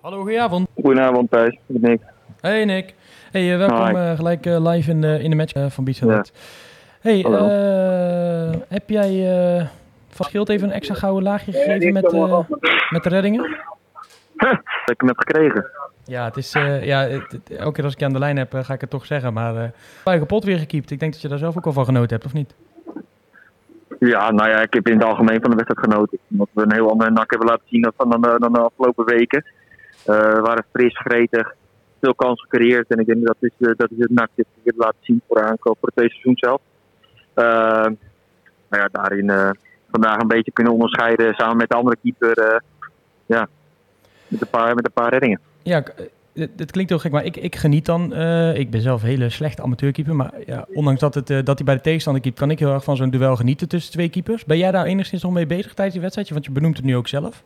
Hallo, goedenavond. Goedenavond, Thijs. Nick. Hey Nick. Hey, uh, welkom uh, gelijk uh, live in de, in de match uh, van ja. Hey, uh, heb jij van Schild even een extra gouden laagje gegeven met, met de reddingen? heb ik hem heb gekregen. Ja, het is, ja het, het, elke keer als ik je aan de lijn heb, ga ik het toch zeggen. Maar uh, je kapot weer gekiept. Ik denk dat je daar zelf ook al van genoten hebt, of niet? Ja, nou ja, ik heb in het algemeen van de wedstrijd genoten. Omdat we een heel andere nak hebben laten zien dan, dan, dan de afgelopen weken. Uh, we waren fris, gretig, veel kansen gecreëerd. En ik denk dat is, uh, dat is het dat we hebben laten zien voor, aankoop, voor het seizoen zelf. Uh, maar ja, daarin vandaag een beetje kunnen onderscheiden samen met de andere keeper. ja, met een, paar, met een paar reddingen. Ja, het, klinkt heel gek, maar ik, ik geniet dan. Ik ben zelf een hele slechte amateurkeeper. Maar ja, ondanks dat, het, dat hij bij de tegenstander keept, kan ik heel erg van zo'n duel genieten tussen twee keepers. Ben jij daar enigszins nog mee bezig tijdens die wedstrijd? Want je benoemt het nu ook zelf.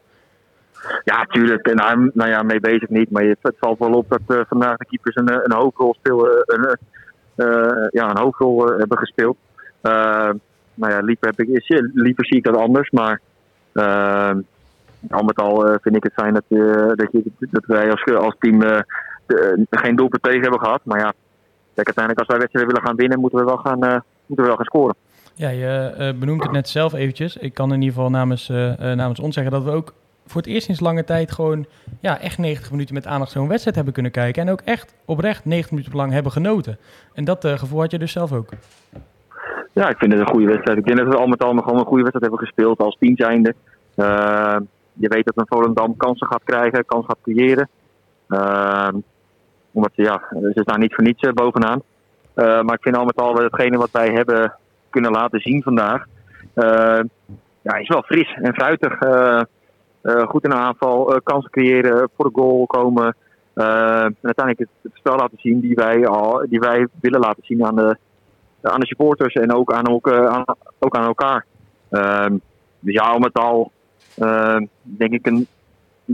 Ja, tuurlijk. Nou, nou ja, mee bezig niet. Maar het valt wel op dat uh, vandaag de keepers een, een hoofdrol spelen. Een, ja, een hoofdrol hebben gespeeld. nou ja, liever, heb ik, liever zie ik dat anders. Maar al met al vind ik het fijn dat, dat, je, dat wij als, team geen doelpunt tegen hebben gehad. Maar ja, kijk, uiteindelijk als wij wedstrijden willen gaan winnen, moeten we wel gaan, moeten we wel gaan scoren. Ja, je benoemt het net zelf eventjes. Ik kan in ieder geval namens, namens ons zeggen dat we ook voor het eerst sinds lange tijd gewoon ja, echt 90 minuten met aandacht zo'n wedstrijd hebben kunnen kijken. En ook echt oprecht 90 minuten lang hebben genoten. En dat gevoel had je dus zelf ook. Ja, ik vind het een goede wedstrijd. Ik denk dat we al met al gewoon een goede wedstrijd hebben gespeeld als team zijnde. Uh, je weet dat een Volendam kansen gaat krijgen, kans gaat creëren. Uh, omdat ja, ze staan niet voor niets uh, bovenaan. Maar ik vind al met al hetgene wat wij hebben kunnen laten zien vandaag. ja, is wel fris en fruitig. Goed in de aanval, kansen creëren, voor de goal komen. en uiteindelijk het, het, spel laten zien die wij, al, die wij willen laten zien aan de, aan de supporters en ook aan, ook, ook aan elkaar. dus ja, al met al uh, denk ik een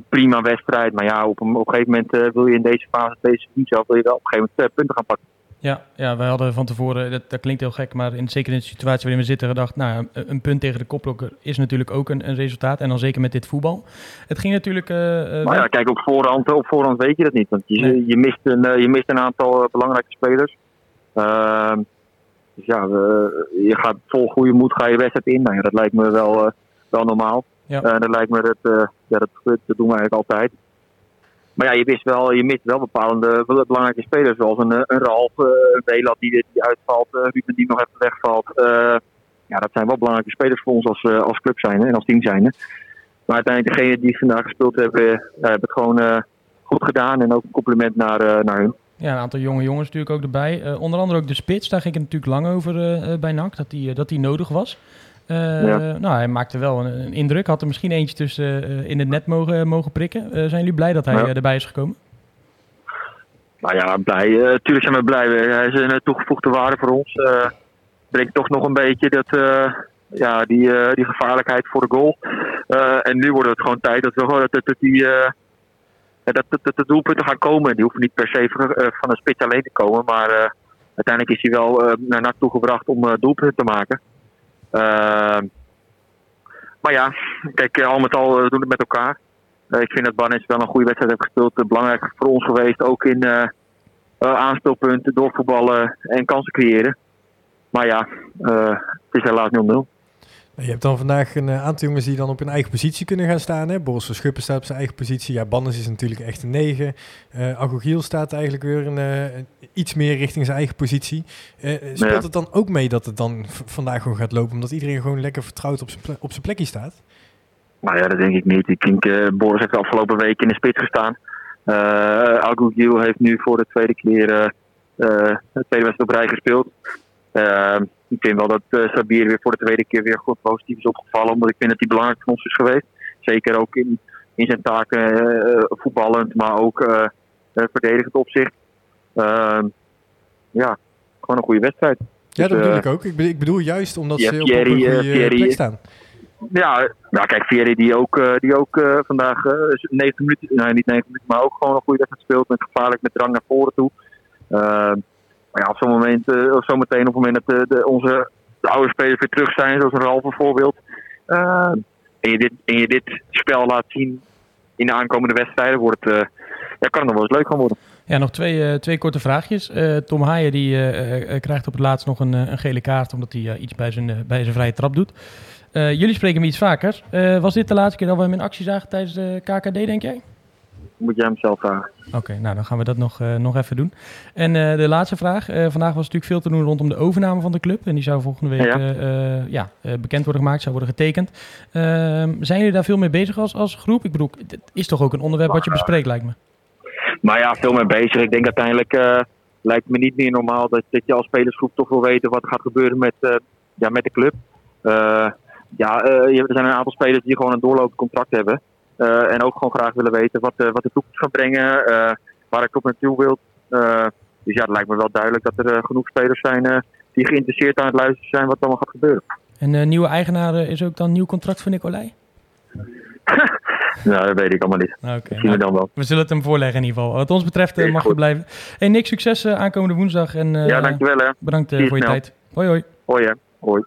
prima wedstrijd. Maar ja, op een, op gegeven moment wil je in deze fase, deze zelf, wil je wel op een gegeven moment uh, punten gaan pakken. Ja, ja, wij hadden van tevoren, dat, dat klinkt heel gek, maar in, zeker in de situatie waarin we zitten, gedacht, nou, een, punt tegen de koplokker is natuurlijk ook een, een, resultaat. En dan zeker met dit voetbal. Het ging natuurlijk... Uh, maar ja, kijk, op voorhand, op voorhand weet je dat niet. Want je, nee. je, mist, een, je mist een aantal belangrijke spelers. Ehm, dus ja, je gaat vol goede moed ga je wedstrijd in. Nou ja, dat lijkt me wel, wel normaal. Ja. Dat lijkt me dat, ja, dat, dat doen we eigenlijk altijd. Maar ja, je, wist wel, je mist wel bepaalde belangrijke spelers, zoals een, een Ralf, uh, een Welat die, die uitvalt, Ruben die nog even wegvalt. Ja, dat zijn wel belangrijke spelers voor ons als, als club zijn en als team zijn. Maar uiteindelijk degenen die vandaag gespeeld hebben, hebben het gewoon goed gedaan en ook een compliment naar, naar hun. Ja, een aantal jonge jongens natuurlijk ook erbij. Onder andere ook de spits, daar ging ik natuurlijk lang over bij NAC, dat die, dat die nodig was. Uh, ja. Nou, hij maakte wel een, een, indruk. Had er misschien eentje tussen uh, in het net mogen, mogen prikken. Uh, zijn jullie blij dat hij ja. erbij is gekomen? Nou ja, blij. Tuurlijk zijn we blij. Hij is een toegevoegde waarde voor ons. brengt toch nog een beetje dat, ja, die, die gevaarlijkheid voor de goal. en nu wordt het gewoon tijd dat, we, dat, dat, die, dat, dat, de doelpunten gaan komen. Die hoeven niet per se van, een spits alleen te komen. Maar uiteindelijk is hij wel naar NAC toegebracht om doelpunten te maken. Uh, maar ja, kijk, al met al uh, doen het met elkaar. Uh, ik vind dat Barnes wel een goede wedstrijd heeft gespeeld. belangrijk voor ons geweest, ook in aanspeelpunten, doorvoetballen en kansen creëren. Maar ja, het is helaas 0-0. Je hebt dan vandaag een aantal jongens die dan op hun eigen positie kunnen gaan staan. Hè? Boris van Schuppen staat op zijn eigen positie. Ja, Bannes is natuurlijk echt een 9. Uh, Agogiel staat eigenlijk weer een, uh, iets meer richting zijn eigen positie. Uh, speelt ja. het dan ook mee dat het dan vandaag gewoon gaat lopen? Omdat iedereen gewoon lekker vertrouwd op zijn, op zijn plekje staat? Nou ja, dat denk ik niet. Ik denk, Boris heeft de afgelopen week in de spits gestaan. Agogiel heeft nu voor de tweede keer de tweede wedstrijd op rij gespeeld. Ik vind wel dat uh, Sabir weer voor de tweede keer weer goed positief is opgevallen. Omdat ik vind dat hij belangrijk voor ons is geweest. Zeker ook in, in zijn taken uh, voetballend, maar ook uh, verdedigend opzicht. Ehm, ja, gewoon een goede wedstrijd. Ja, dat bedoel ik ook. Ik bedoel, ik bedoel juist omdat ja, ze Thierry, op een goede Thierry, plek staan. Ja, nou kijk, Thierry die ook, die ook vandaag 90 minuten, nee niet 90 minuten, maar ook gewoon een goede wedstrijd speelt. Met gevaarlijk met drang naar voren toe. Maar ja, op zo'n moment, uh, of zometeen op het moment dat de, de, onze de oude spelers weer terug zijn, zoals Ralf bijvoorbeeld. Uh, en, je dit, en je dit spel laat zien in de aankomende wedstrijden wordt het, ja, kan het nog wel eens leuk gaan worden. Ja, nog twee, twee korte vraagjes. Tom Haaien die, krijgt op het laatst nog een, een gele kaart omdat hij iets bij zijn, bij zijn vrije trap doet. jullie spreken hem iets vaker. was dit de laatste keer dat we hem in actie zagen tijdens de KKD, denk jij? Moet jij hem zelf vragen. Oké, nou dan gaan we dat nog, uh, nog even doen. En uh, de laatste vraag. Uh, vandaag was natuurlijk veel te doen rondom de overname van de club. En die zou volgende week ja. ja bekend worden gemaakt, zou worden getekend. Ehm, zijn jullie daar veel mee bezig als, als groep? Ik bedoel, het is toch ook een onderwerp wat je bespreekt, lijkt me. Maar ja, veel mee bezig. Ik denk uiteindelijk lijkt me niet meer normaal dat, dat je als spelersgroep toch wil weten wat gaat gebeuren met, ja, met de club. ja, er zijn een aantal spelers die gewoon een doorlopend contract hebben. Eh, en ook gewoon graag willen weten wat, wat de toekomst gaat brengen, eh, waar ik op naartoe wil. Eh, dus ja, het lijkt me wel duidelijk dat er genoeg spelers zijn die geïnteresseerd aan het luisteren zijn wat er allemaal gaat gebeuren. En nieuwe eigenaar is ook dan nieuw contract voor Nicolai? nou, dat weet ik allemaal niet. Okay, zien we nou, dan wel. We zullen het hem voorleggen in ieder geval. Wat ons betreft mag je blijven. Hey Nick, succes aankomende woensdag. En, ja, dankjewel hè. Bedankt voor je tijd. Hoi hoi. Hoi hè. Hoi.